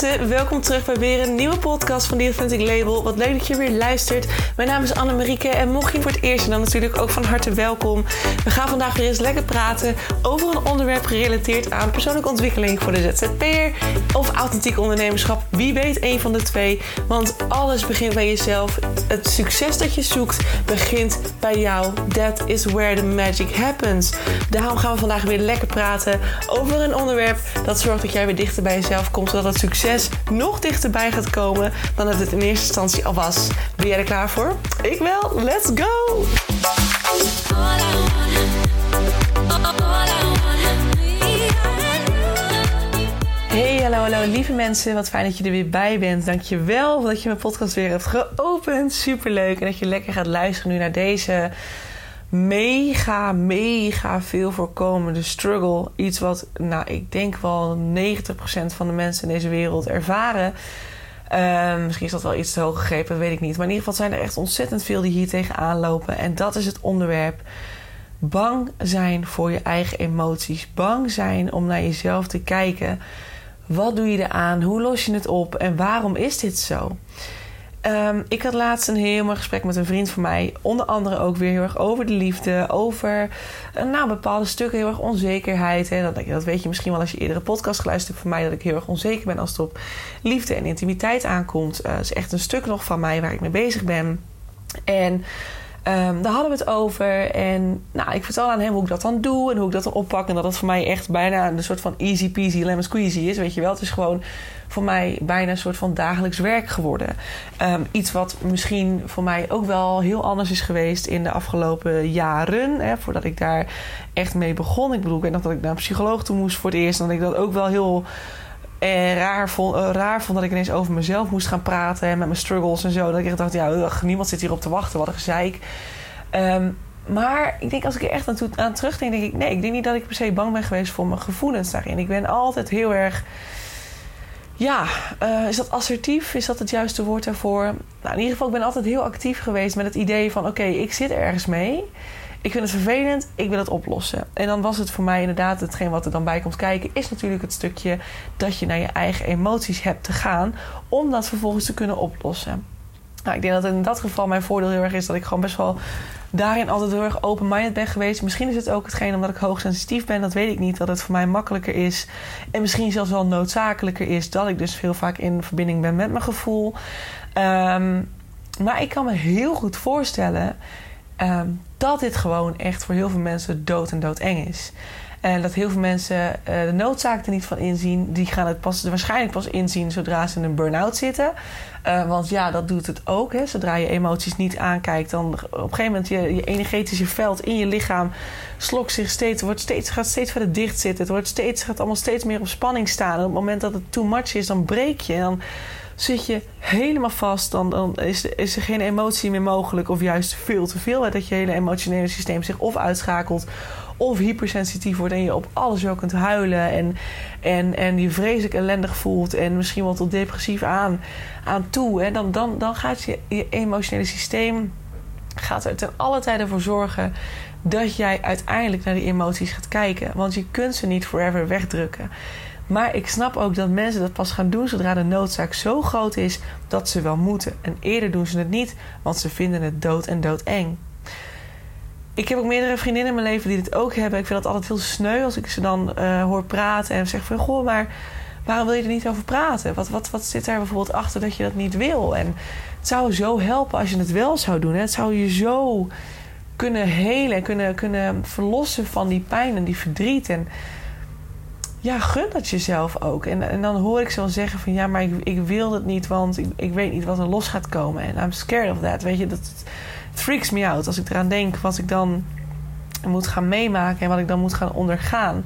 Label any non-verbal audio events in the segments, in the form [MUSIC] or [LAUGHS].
welkom terug bij weer een nieuwe podcast van The Authentic Label. Wat leuk dat je weer luistert. Mijn naam is Anne-Marieke en mocht je voor het eerst dan natuurlijk ook van harte welkom. We gaan vandaag weer eens lekker praten over een onderwerp gerelateerd aan persoonlijke ontwikkeling voor de ZZP'er of authentiek ondernemerschap. Wie weet een van de twee, want alles begint bij jezelf. Het succes dat je zoekt begint bij jou. That is where the magic happens. Daarom gaan we vandaag weer lekker praten over een onderwerp dat zorgt dat jij weer dichter bij jezelf komt, zodat het succes nog dichterbij gaat komen dan het het in eerste instantie al was. Ben jij er klaar voor? Ik wel. Let's go! Hey, hallo, hallo, lieve mensen. Wat fijn dat je er weer bij bent. Dankjewel dat je mijn podcast weer hebt geopend. Superleuk. En dat je lekker gaat luisteren nu naar deze mega, mega veel voorkomende struggle. Iets wat, nou, ik denk wel 90% van de mensen in deze wereld ervaren. Uh, misschien is dat wel iets te hoog gegrepen, weet ik niet. Maar in ieder geval zijn er echt ontzettend veel die hier tegenaan lopen. En dat is het onderwerp. Bang zijn voor je eigen emoties. Bang zijn om naar jezelf te kijken. Wat doe je eraan? Hoe los je het op? En waarom is dit zo? Um, ik had laatst een heel mooi gesprek met een vriend van mij. Onder andere ook weer heel erg over de liefde. Over uh, nou, bepaalde stukken heel erg onzekerheid. Hè. Dat, dat weet je misschien wel als je eerdere podcast geluisterd hebt van mij. Dat ik heel erg onzeker ben als het op liefde en intimiteit aankomt. Uh, dat is echt een stuk nog van mij waar ik mee bezig ben. En... Um, daar hadden we het over. En nou, ik vertel aan hem hoe ik dat dan doe en hoe ik dat dan oppak. En dat het voor mij echt bijna een soort van easy peasy lemon squeezy is. Weet je wel, het is gewoon voor mij bijna een soort van dagelijks werk geworden. Um, iets wat misschien voor mij ook wel heel anders is geweest in de afgelopen jaren. Hè, voordat ik daar echt mee begon. Ik bedoel, ik weet nog dat ik naar een psycholoog toe moest voor het eerst. En dat ik dat ook wel heel eh, raar, vond, uh, raar vond dat ik ineens over mezelf moest gaan praten. En met mijn struggles en zo. Dat ik dacht, ja, niemand zit hierop te wachten. Wat een gezeik. Um, maar ik denk, als ik er echt aan, toe, aan terugdenk, denk ik... nee, ik denk niet dat ik per se bang ben geweest voor mijn gevoelens daarin. Ik ben altijd heel erg... Ja, uh, is dat assertief? Is dat het juiste woord daarvoor? Nou, in ieder geval, ik ben altijd heel actief geweest met het idee van... oké, ik zit ergens mee. Ik vind het vervelend, ik wil het oplossen. En dan was het voor mij inderdaad hetgeen wat er dan bij komt kijken... is natuurlijk het stukje dat je naar je eigen emoties hebt te gaan... om dat vervolgens te kunnen oplossen. Nou, ik denk dat in dat geval mijn voordeel heel erg is... dat ik gewoon best wel daarin altijd heel erg open-minded ben geweest. Misschien is het ook hetgeen omdat ik hoogsensitief ben. Dat weet ik niet. Dat het voor mij makkelijker is. En misschien zelfs wel noodzakelijker is. Dat ik dus veel vaak in verbinding ben met mijn gevoel. Um, maar ik kan me heel goed voorstellen... Um, dat dit gewoon echt voor heel veel mensen dood en doodeng is. En dat heel veel mensen uh, de noodzaak er niet van inzien. Die gaan het pas, waarschijnlijk pas inzien zodra ze in een burn-out zitten. Uh, want ja, dat doet het ook. Hè. Zodra je emoties niet aankijkt, dan op een gegeven moment je, je energetische veld in je lichaam slokt zich steeds, wordt steeds, gaat steeds verder dicht zitten. Het wordt steeds, gaat allemaal steeds meer op spanning staan. En op het moment dat het too much is, dan breek je. En dan zit je helemaal vast. Dan, dan is, is er geen emotie meer mogelijk. Of juist veel te veel. Dat je hele emotionele systeem zich of uitschakelt of hypersensitief wordt en je op alles wel kunt huilen en, en, en je vreselijk ellendig voelt en misschien wel tot depressief aan, aan toe. Dan, dan, dan gaat je, je emotionele systeem gaat er ten alle tijden voor zorgen dat jij uiteindelijk naar die emoties gaat kijken. Want je kunt ze niet forever wegdrukken. Maar ik snap ook dat mensen dat pas gaan doen zodra de noodzaak zo groot is dat ze wel moeten. En eerder doen ze het niet, want ze vinden het dood en doodeng ik heb ook meerdere vriendinnen in mijn leven die dit ook hebben. Ik vind dat altijd heel sneu als ik ze dan uh, hoor praten en zeg van... Goh, maar waarom wil je er niet over praten? Wat, wat, wat zit er bijvoorbeeld achter dat je dat niet wil? En het zou zo helpen als je het wel zou doen. Hè? Het zou je zo kunnen helen, kunnen, kunnen verlossen van die pijn en die verdriet. En ja, gun dat jezelf ook. En, en dan hoor ik ze zeggen van... ja, maar ik, ik wil het niet, want ik, ik weet niet wat er los gaat komen. En I'm scared of that. Weet je, dat freaks me out als ik eraan denk wat ik dan moet gaan meemaken en wat ik dan moet gaan ondergaan.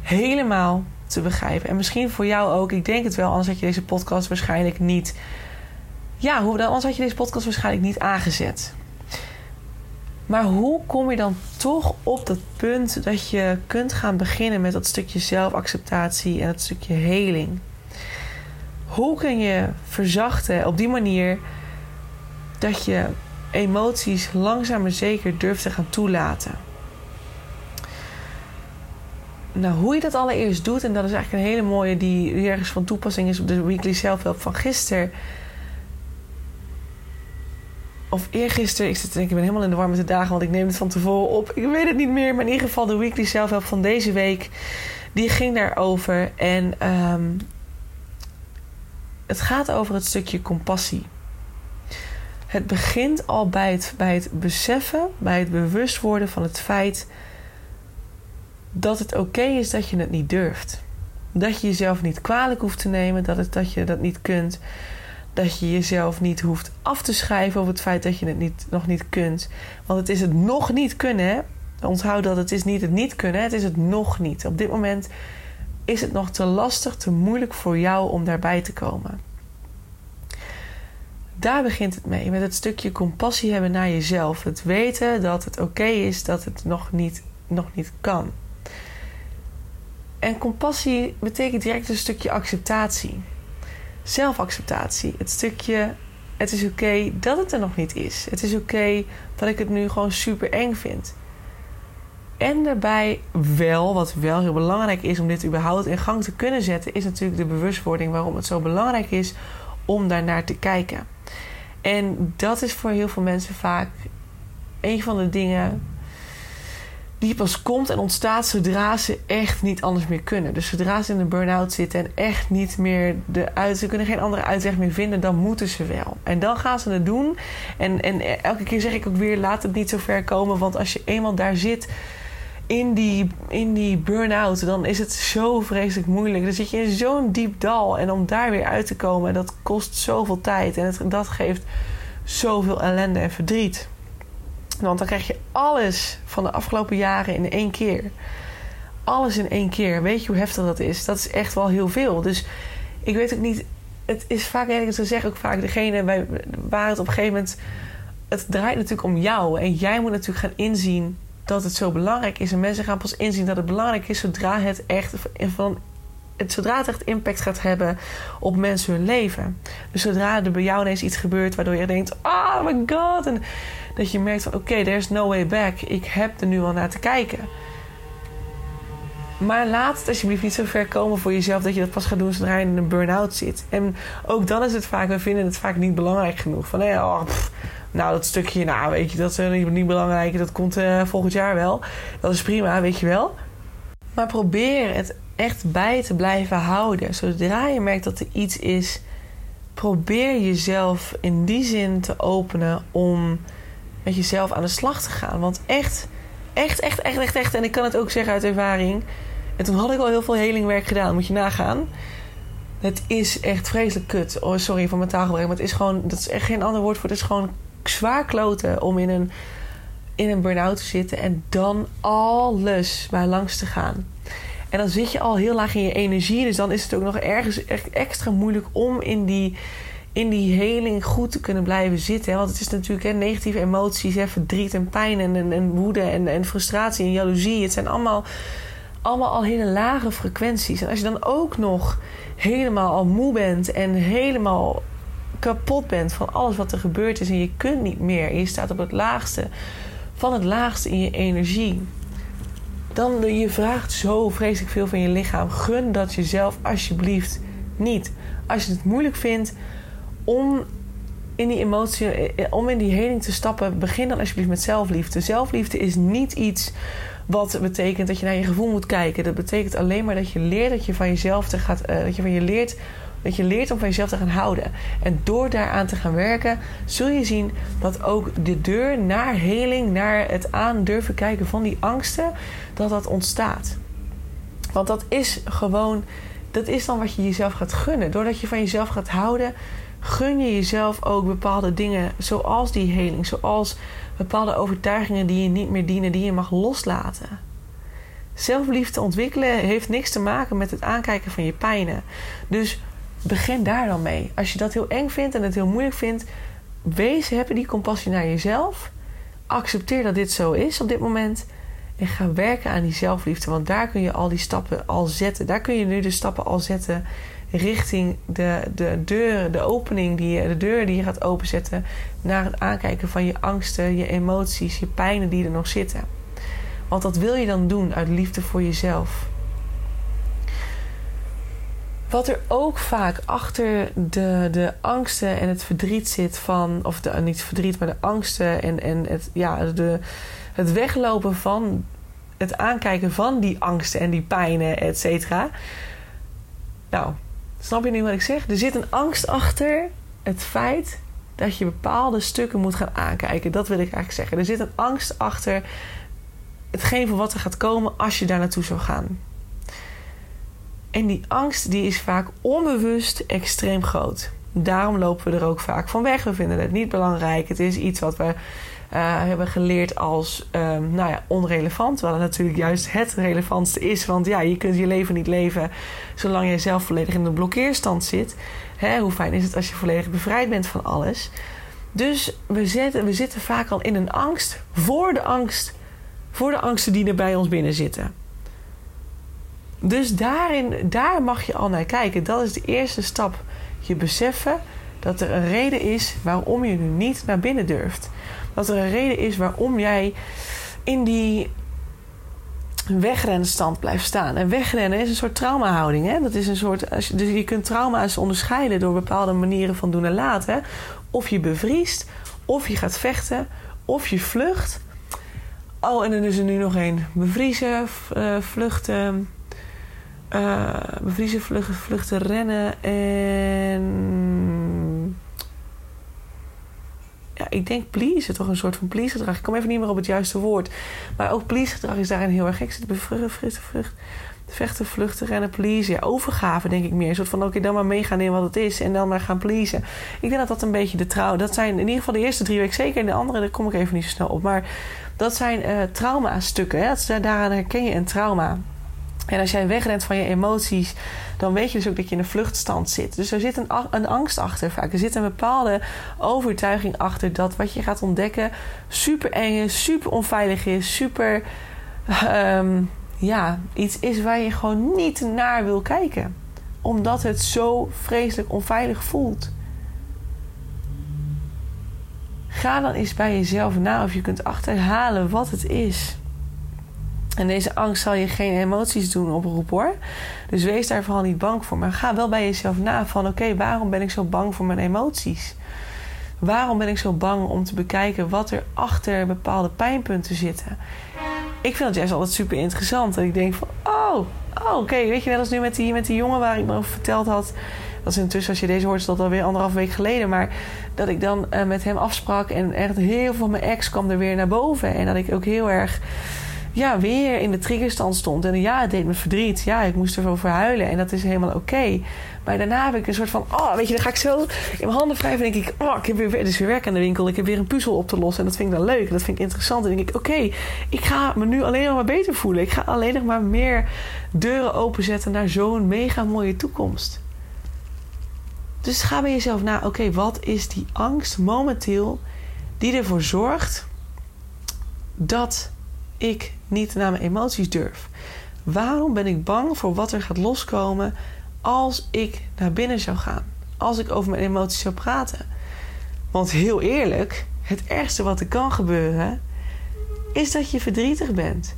Helemaal te begrijpen. En misschien voor jou ook, ik denk het wel, anders had je deze podcast waarschijnlijk niet. Ja, hoe, anders had je deze podcast waarschijnlijk niet aangezet. Maar hoe kom je dan toch op dat punt dat je kunt gaan beginnen met dat stukje zelfacceptatie en dat stukje heling? Hoe kun je verzachten op die manier dat je emoties langzaam maar zeker durft te gaan toelaten. nou, hoe je dat allereerst doet, en dat is eigenlijk een hele mooie die ergens van toepassing is op de weekly self-help van gisteren. Of eergisteren, ik zit denk ik ben helemaal in de war met de dagen, want ik neem het van tevoren op. Ik weet het niet meer, maar in ieder geval de weekly self-help van deze week, die ging daarover. En um, het gaat over het stukje compassie. Het begint al bij het, bij het beseffen, bij het bewust worden van het feit dat het oké is dat je het niet durft. Dat je jezelf niet kwalijk hoeft te nemen, dat, het, dat je dat niet kunt. Dat je jezelf niet hoeft af te schrijven over het feit dat je het niet, nog niet kunt. Want het is het nog niet kunnen. Onthoud dat het is niet het niet kunnen, het is het nog niet. Op dit moment is het nog te lastig, te moeilijk voor jou om daarbij te komen. Daar begint het mee, met het stukje compassie hebben naar jezelf. Het weten dat het oké is dat het nog niet, nog niet kan. En compassie betekent direct een stukje acceptatie. Zelfacceptatie. Het stukje, het is oké dat het er nog niet is. Het is oké dat ik het nu gewoon super eng vind. En daarbij wel, wat wel heel belangrijk is om dit überhaupt in gang te kunnen zetten, is natuurlijk de bewustwording waarom het zo belangrijk is om daarnaar te kijken. En dat is voor heel veel mensen vaak een van de dingen die pas komt en ontstaat zodra ze echt niet anders meer kunnen. Dus zodra ze in een burn-out zitten en echt niet meer de uit, ze kunnen geen andere uitweg meer vinden, dan moeten ze wel. En dan gaan ze het doen. En, en elke keer zeg ik ook weer: laat het niet zo ver komen, want als je eenmaal daar zit in die, in die burn-out, dan is het zo vreselijk moeilijk. Dan zit je in zo'n diep dal. En om daar weer uit te komen, dat kost zoveel tijd. En het, dat geeft zoveel ellende en verdriet. Want dan krijg je alles van de afgelopen jaren in één keer. Alles in één keer. Weet je hoe heftig dat is? Dat is echt wel heel veel. Dus ik weet ook niet. Het is vaak, en ze zeggen ook vaak, degene waar het op een gegeven moment. Het draait natuurlijk om jou. En jij moet natuurlijk gaan inzien dat het zo belangrijk is. En mensen gaan pas inzien dat het belangrijk is zodra het echt van zodra het echt impact gaat hebben op mensen hun leven. Dus zodra er bij jou ineens iets gebeurt waardoor je denkt: oh my god. En dat je merkt van oké, there's no way back. Ik heb er nu al naar te kijken. Maar laat het alsjeblieft niet zo ver komen voor jezelf dat je dat pas gaat doen zodra je in een burn-out zit. En ook dan is het vaak, we vinden het vaak niet belangrijk genoeg. Van hé, oh, nou dat stukje, nou weet je, dat is niet, niet belangrijk. Dat komt uh, volgend jaar wel. Dat is prima, weet je wel. Maar probeer het echt bij te blijven houden. Zodra je merkt dat er iets is, probeer jezelf in die zin te openen om met jezelf aan de slag te gaan. Want echt, echt, echt, echt, echt, echt. En ik kan het ook zeggen uit ervaring. En toen had ik al heel veel helingwerk gedaan, moet je nagaan. Het is echt vreselijk kut. Oh, sorry voor mijn taalgebruik. Maar het is gewoon, dat is echt geen ander woord voor. Het is gewoon zwaar kloten om in een, in een burn-out te zitten. En dan alles bij langs te gaan. En dan zit je al heel laag in je energie. Dus dan is het ook nog ergens echt extra moeilijk om in die in die heling goed te kunnen blijven zitten. Want het is natuurlijk hè, negatieve emoties, hè, verdriet en pijn en, en, en woede en, en, frustratie en jaloezie. Het zijn allemaal, allemaal al hele lage frequenties. En als je dan ook nog helemaal al moe bent en helemaal kapot bent van alles wat er gebeurd is en je kunt niet meer en je staat op het laagste van het laagste in je energie. Dan je vraagt zo vreselijk veel van je lichaam. Gun dat jezelf alsjeblieft niet. Als je het moeilijk vindt, om in die emotie, eh, om in die heling te stappen, begin dan alsjeblieft met zelfliefde. Zelfliefde is niet iets wat betekent dat je naar je gevoel moet kijken. Dat betekent alleen maar dat je leert dat je van jezelf te gaat, uh, dat je van je leert dat je leert om van jezelf te gaan houden. En door daaraan te gaan werken, zul je zien dat ook de deur naar heling, naar het aan durven kijken van die angsten, dat dat ontstaat. Want dat is gewoon, dat is dan wat je jezelf gaat gunnen. Doordat je van jezelf gaat houden, gun je jezelf ook bepaalde dingen, zoals die heling, zoals bepaalde overtuigingen die je niet meer dienen, die je mag loslaten. Zelfliefde ontwikkelen heeft niks te maken met het aankijken van je pijnen. Dus begin daar dan mee. Als je dat heel eng vindt en het heel moeilijk vindt, wees, heb die compassie naar jezelf. Accepteer dat dit zo is op dit moment. En ga werken aan die zelfliefde. Want daar kun je al die stappen al zetten. Daar kun je nu de stappen al zetten richting de, de deur, de opening, die je, de deur die je gaat openzetten naar het aankijken van je angsten, je emoties, je pijnen die er nog zitten. Want dat wil je dan doen uit liefde voor jezelf. Wat er ook vaak achter de, de angsten en het verdriet zit van, of de, niet verdriet, maar de angsten en, en het, ja, de, het weglopen van het aankijken van die angsten en die pijnen, et cetera. Nou, snap je nu wat ik zeg? Er zit een angst achter het feit dat je bepaalde stukken moet gaan aankijken. Dat wil ik eigenlijk zeggen. Er zit een angst achter hetgeen van wat er gaat komen als je daar naartoe zou gaan. En die angst die is vaak onbewust extreem groot. Daarom lopen we er ook vaak van weg. We vinden het niet belangrijk. Het is iets wat we hebben geleerd als um, nou ja, onrelevant. Terwijl het natuurlijk juist het relevantste is. Want ja, je kunt je leven niet leven zolang je zelf volledig in de blokkeerstand zit. Hè, hoe fijn is het als je volledig bevrijd bent van alles? Dus we, zetten, we zitten vaak al in een angst voor de angst. Voor de angsten die er bij ons binnen zitten. Dus daarin, daar mag je al naar kijken. Dat is de eerste stap. Je beseffen dat er een reden is waarom je nu niet naar binnen durft. Dat er een reden is waarom jij in die wegrenstand blijft staan. En wegrennen is een soort traumahouding. Hè? Dat is een soort, als je, dus je kunt trauma's onderscheiden door bepaalde manieren van doen en laten. Of je bevriest, of je gaat vechten, of je vlucht. Oh, en dan is er nu nog één. Bevriezen, uh, vluchten, uh, bevriezen, vluchten, vluchten, rennen en... Ik denk please, toch een soort van please gedrag. Ik kom even niet meer op het juiste woord. Maar ook please gedrag is daarin heel erg gek. Zit bevruchten, vluchten, vluchten, vechten, vluchten, rennen, please. Ja, overgave denk ik meer. Een soort van, oké, dan maar meegaan in wat het is en dan maar gaan pleasen. Ik denk dat dat een beetje de trouw... Dat zijn in ieder geval de eerste drie weken zeker. En de andere, daar kom ik even niet zo snel op. Maar dat zijn uh, trauma-stukken. Hè? Daaraan herken je een trauma. En als jij wegrent van je emoties, dan weet je dus ook dat je in een vluchtstand zit. Dus er zit een, een, angst achter vaak. Er zit een bepaalde overtuiging achter dat wat je gaat ontdekken super eng is, super onveilig is, super. Um, ja, iets is waar je gewoon niet naar wil kijken. Omdat het zo vreselijk onveilig voelt. Ga dan eens bij jezelf na of je kunt achterhalen wat het is. En deze angst zal je geen emoties doen oproepen hoor. Dus wees daar vooral niet bang voor. Maar ga wel bij jezelf na van oké, waarom ben ik zo bang voor mijn emoties? Waarom ben ik zo bang om te bekijken wat er achter bepaalde pijnpunten zitten? Ik vind het juist altijd super interessant. En ik denk van, oh, oh oké. Weet je, net als nu met die, met die jongen waar ik me over verteld had. Dat is intussen, als je deze hoort, is dat alweer anderhalf week geleden. Maar dat ik dan uh, met hem afsprak en echt heel veel van mijn ex kwam er weer naar boven. En dat ik ook heel erg ja, weer in de triggerstand stond. En ja, het deed me verdriet. Ja, ik moest erover huilen. En dat is helemaal oké. Maar daarna heb ik een soort van... Oh, weet je, dan ga ik zo in mijn handen wrijven. En denk ik... Oh, ik heb weer, dus weer werk aan de winkel. Ik heb weer een puzzel op te lossen. En dat vind ik dan leuk. En dat vind ik interessant. En denk ik... Oké, ik ga me nu alleen nog maar beter voelen. Ik ga alleen nog maar meer deuren openzetten... naar zo'n mega mooie toekomst. Dus ga bij jezelf na. Oké, wat is die angst momenteel... die ervoor zorgt... dat ik niet naar mijn emoties durf? Waarom ben ik bang voor wat er gaat loskomen als ik naar binnen zou gaan? Als ik over mijn emoties zou praten? Want heel eerlijk, het ergste wat er kan gebeuren is dat je verdrietig bent.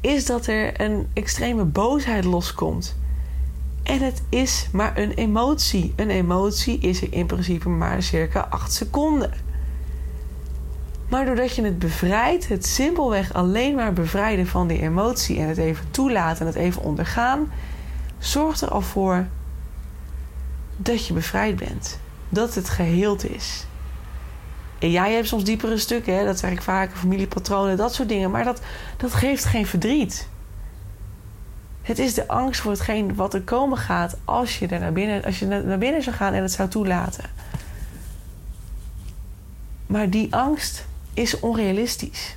Is dat er een extreme boosheid loskomt. En het is maar een emotie. Een emotie is er in principe maar circa 8 seconden. Maar doordat je het bevrijdt, het simpelweg alleen maar bevrijden van die emotie en het even toelaten en het even ondergaan, zorgt er al voor dat je bevrijd bent. Dat het geheeld is. En ja, je hebt soms diepere stukken, hè? dat zeg ik vaker, familiepatronen, dat soort dingen. Maar dat, dat geeft geen verdriet. Het is de angst voor hetgeen wat er komen gaat als je, er naar, binnen, als je naar binnen zou gaan en het zou toelaten. Maar die angst is onrealistisch.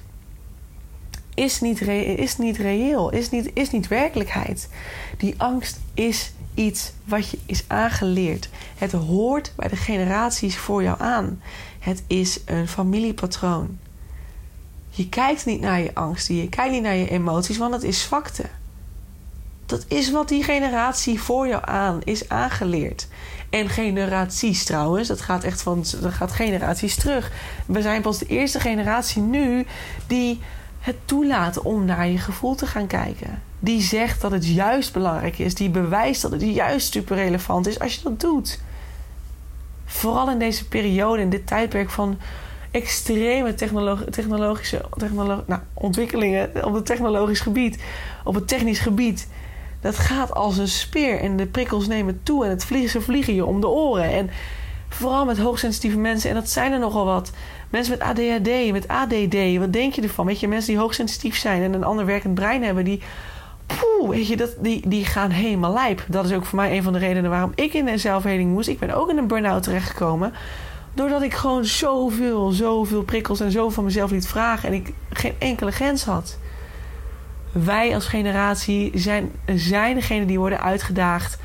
Is niet, is niet reëel, is niet, is niet werkelijkheid. Die angst is iets wat je is aangeleerd. Het hoort bij de generaties voor jou aan. Het is een familiepatroon. Je kijkt niet naar je angsten, je kijkt niet naar je emoties, want het is zwakte. Dat is wat die generatie voor jou aan is aangeleerd. En generaties trouwens, dat gaat echt van dat gaat generaties terug. We zijn pas de eerste generatie nu die het toelaten om naar je gevoel te gaan kijken. Die zegt dat het juist belangrijk is. Die bewijst dat het juist super relevant is als je dat doet. Vooral in deze periode, in dit tijdperk van extreme technologische nou, ontwikkelingen op het technologisch gebied, op het technisch gebied. Dat gaat als een speer en de prikkels nemen toe en het vliegen, ze vliegen je om de oren. En vooral met hoogsensitieve mensen, en dat zijn er nogal wat. Mensen met ADHD, met ADD, wat denk je ervan? Weet je, mensen die hoogsensitief zijn en een ander werkend brein hebben, die, weet je, dat, die, die gaan helemaal lijp. Dat is ook voor mij een van de redenen waarom ik in een zelfheling moest. Ik ben ook in een burn-out terechtgekomen. Doordat ik gewoon zoveel, zoveel prikkels en zo van mezelf liet vragen en ik geen enkele grens had. Wij als generatie zijn, zijn degene die worden uitgedaagd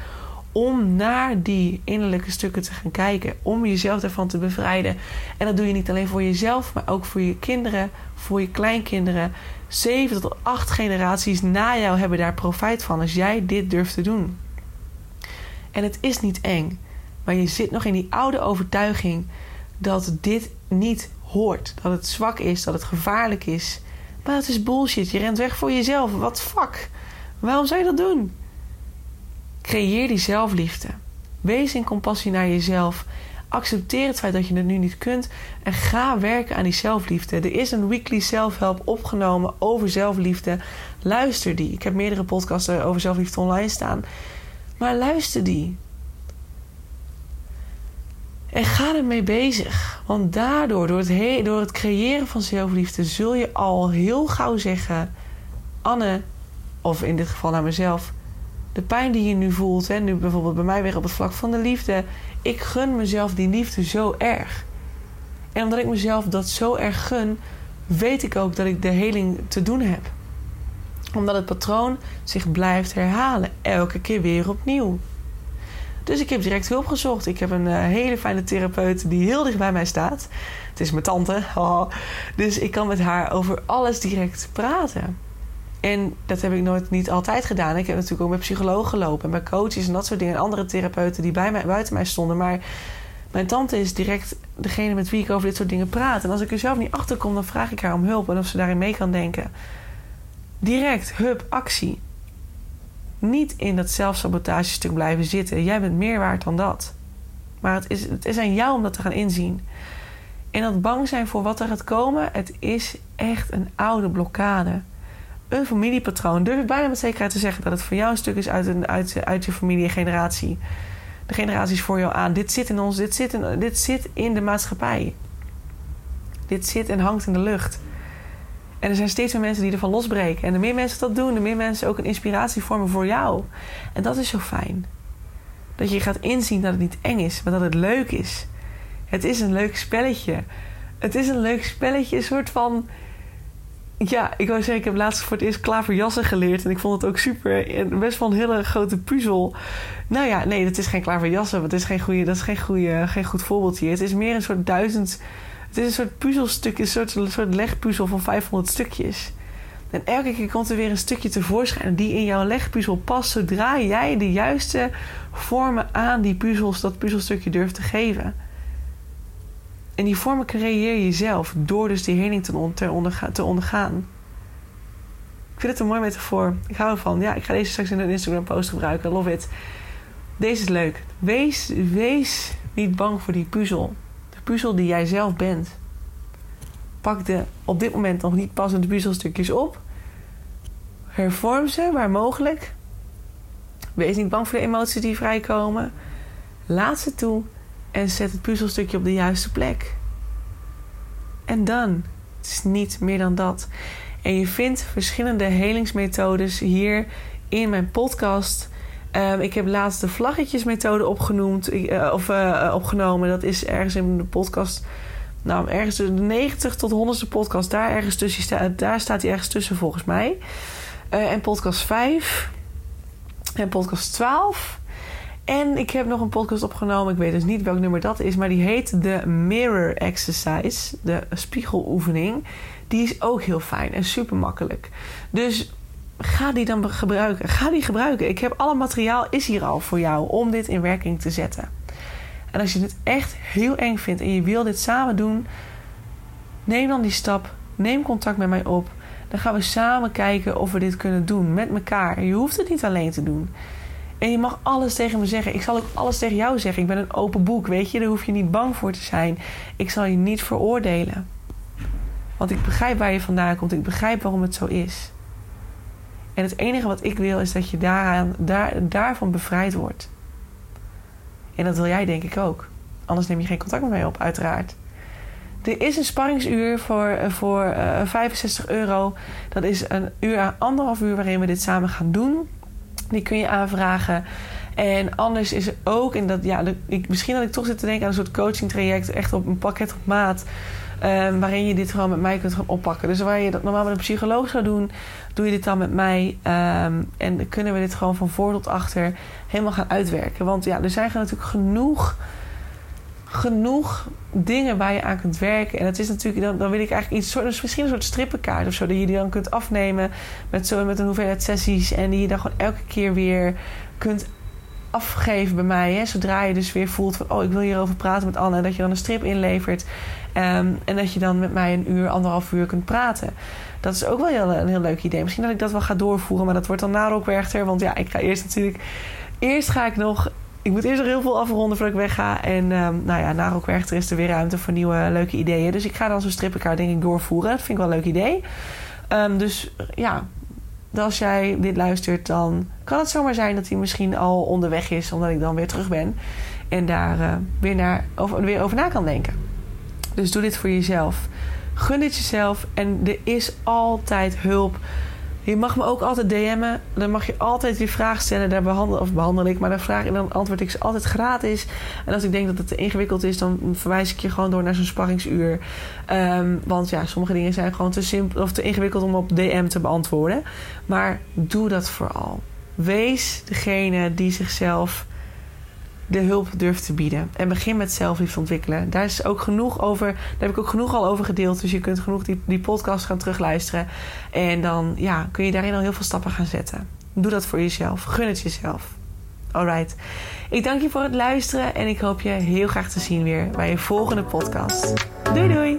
om naar die innerlijke stukken te gaan kijken. Om jezelf daarvan te bevrijden. En dat doe je niet alleen voor jezelf, maar ook voor je kinderen, voor je kleinkinderen. Zeven tot acht generaties na jou hebben daar profijt van als jij dit durft te doen. En het is niet eng, maar je zit nog in die oude overtuiging dat dit niet hoort. Dat het zwak is, dat het gevaarlijk is. Maar het is bullshit. Je rent weg voor jezelf. Wat fuck? Waarom zou je dat doen? Creëer die zelfliefde. Wees in compassie naar jezelf. Accepteer het feit dat je het nu niet kunt en ga werken aan die zelfliefde. Er is een weekly self-help opgenomen over zelfliefde. Luister die. Ik heb meerdere podcasts over zelfliefde online staan. Maar luister die. En ga ermee bezig. Want daardoor, door het, door het creëren van zelfliefde, zul je al heel gauw zeggen: Anne, of in dit geval naar mezelf, de pijn die je nu voelt, hè, nu bijvoorbeeld bij mij weer op het vlak van de liefde, ik gun mezelf die liefde zo erg. En omdat ik mezelf dat zo erg gun, weet ik ook dat ik de heling te doen heb. Omdat het patroon zich blijft herhalen, elke keer weer opnieuw. Dus ik heb direct hulp gezocht. Ik heb een uh, hele fijne therapeut die heel dicht bij mij staat. Het is mijn tante. [LAUGHS] Dus ik kan met haar over alles direct praten. En dat heb ik nooit niet altijd gedaan. Ik heb natuurlijk ook met psychologen gelopen en bij coaches en dat soort dingen. En andere therapeuten die bij mij, buiten mij stonden. Maar mijn tante is direct degene met wie ik over dit soort dingen praat. En als ik er zelf niet achter kom, dan vraag ik haar om hulp en of ze daarin mee kan denken. Direct, hup, actie. Niet in dat zelfsabotagestuk blijven zitten. Jij bent meer waard dan dat. Maar het is, het is aan jou om dat te gaan inzien. En dat bang zijn voor wat er gaat komen, het is echt een oude blokkade een familiepatroon. Durf ik bijna met zekerheid te zeggen dat het voor jou een stuk is uit, een, uit, uit je familie en generatie. De generaties voor jou aan. Dit zit in ons, dit zit in, dit zit in de maatschappij. Dit zit en hangt in de lucht. En er zijn steeds meer mensen die ervan losbreken. En de meer mensen dat doen, de meer mensen ook een inspiratie vormen voor jou. En dat is zo fijn. Dat je gaat inzien dat het niet eng is, maar dat het leuk is. Het is een leuk spelletje. Het is een leuk spelletje, een soort van ja, ik wou zeggen, ik heb laatst voor het eerst klaverjassen geleerd. En ik vond het ook super. Best wel een hele grote puzzel. Nou ja, nee, dat is geen klaverjassen. Want het is geen goede, dat is geen, goede, geen goed voorbeeld hier. Het is meer een soort duizend. Het is een soort puzzelstuk, een soort, een soort legpuzzel van 500 stukjes. En elke keer komt er weer een stukje tevoorschijn die in jouw legpuzzel past. Zodra jij de juiste vormen aan die puzzels, dat puzzelstukje durft te geven. En die vormen creëer je zelf door dus die heling te, te ondergaan. Ik vind het een mooi metafoor. Ik hou ervan. Ja, ik ga deze straks in een Instagram post gebruiken. Love it. Deze is leuk. Wees, wees niet bang voor die puzzel. Puzzel die jij zelf bent. Pak de op dit moment nog niet passende puzzelstukjes op. Hervorm ze waar mogelijk. Wees niet bang voor de emoties die vrijkomen. Laat ze toe en zet het puzzelstukje op de juiste plek. En dan. Het is niet meer dan dat. En je vindt verschillende helingsmethodes hier in mijn podcast. Um, ik heb laatst de vlaggetjesmethode opgenoemd, uh, of, uh, opgenomen. Dat is ergens in de podcast. Nou, ergens de 90 tot 100ste podcast. Daar, ergens tussen, daar staat hij ergens tussen volgens mij. Uh, en podcast 5. En podcast 12. En ik heb nog een podcast opgenomen. Ik weet dus niet welk nummer dat is. Maar die heet de Mirror Exercise. De spiegeloefening. Die is ook heel fijn en super makkelijk. Dus ga die dan gebruiken. Ga die gebruiken. Ik heb alle materiaal is hier al voor jou om dit in werking te zetten. En als je het echt heel eng vindt en je wil dit samen doen, neem dan die stap. Neem contact met mij op. Dan gaan we samen kijken of we dit kunnen doen met elkaar. Je hoeft het niet alleen te doen. En je mag alles tegen me zeggen. Ik zal ook alles tegen jou zeggen. Ik ben een open boek, weet je. Daar hoef je niet bang voor te zijn. Ik zal je niet veroordelen. Want ik begrijp waar je vandaan komt. Ik begrijp waarom het zo is. En het enige wat ik wil is dat je daaraan, daar, daarvan bevrijd wordt. En dat wil jij denk ik ook. Anders neem je geen contact met mij op, uiteraard. Er is een sparringsuur voor, eh, voor uh, eh, 65 euro. Dat is een uur, anderhalf uur waarin we dit samen gaan doen. Die kun je aanvragen. En anders is er ook, en dat, ja, ik, misschien dat ik toch zit te denken aan een soort coaching traject, echt op een pakket op maat. Um, waarin je dit gewoon met mij kunt gaan oppakken. Dus waar je dat normaal met een psycholoog zou doen, doe je dit dan met mij. Um, en kunnen we dit gewoon van voor tot achter helemaal gaan uitwerken. Want ja, er zijn natuurlijk genoeg, genoeg dingen waar je aan kunt werken. En dat is natuurlijk, dan, dan wil ik eigenlijk iets, soort, misschien een soort strippenkaart of zo, die je die dan kunt afnemen met, zo, met een hoeveelheid sessies. En die je dan gewoon elke keer weer kunt afgeven bij mij. Hè? Zodra je dus weer voelt van... oh, ik wil hierover praten met Anne. Dat je dan een strip inlevert. Ehm, en dat je dan met mij een uur, anderhalf uur kunt praten. Dat is ook wel heel, een heel leuk idee. Misschien dat ik dat wel ga doorvoeren. Maar dat wordt dan na Rockwerchter. Want ja, ik ga eerst natuurlijk... Eerst ga ik nog... Ik moet eerst nog heel veel afronden voordat ik wegga. En um, nou ja, na Rockwerchter is er weer ruimte voor nieuwe leuke ideeën. Dus ik ga dan zo'n strippenkaart denk ik doorvoeren. Vind ik wel een leuk idee. Um, dus ja, als jij dit luistert, dan kan het zomaar zijn dat hij misschien al onderweg is, omdat ik dan weer terug ben. En daar uh, weer, naar, over, weer over na kan denken. Dus doe dit voor jezelf. Gun dit jezelf. En er is altijd hulp je mag me ook altijd DM'en. Dan mag je altijd je vraag stellen. Daar behandel, of behandel ik, maar dan, vraag, dan antwoord ik ze altijd gratis. En als ik denk dat het te ingewikkeld is, dan verwijs ik je gewoon door naar zo'n sparringsuur. Um, want ja, sommige dingen zijn gewoon te simpel of te ingewikkeld om op DM te beantwoorden. Maar doe dat vooral. Wees degene die zichzelf de hulp durft te bieden. En begin met zelfliefde ontwikkelen. Daar is ook genoeg over. Daar heb ik ook genoeg al over gedeeld. Dus je kunt genoeg die, die podcast gaan terugluisteren. En dan ja, kun je daarin al heel veel stappen gaan zetten. Doe dat voor jezelf. Gun het jezelf. Alright. Ik dank je voor het luisteren. En ik hoop je heel graag te zien weer bij je volgende podcast. Doei doei!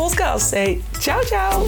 podcast. Hey, ciao, ciao.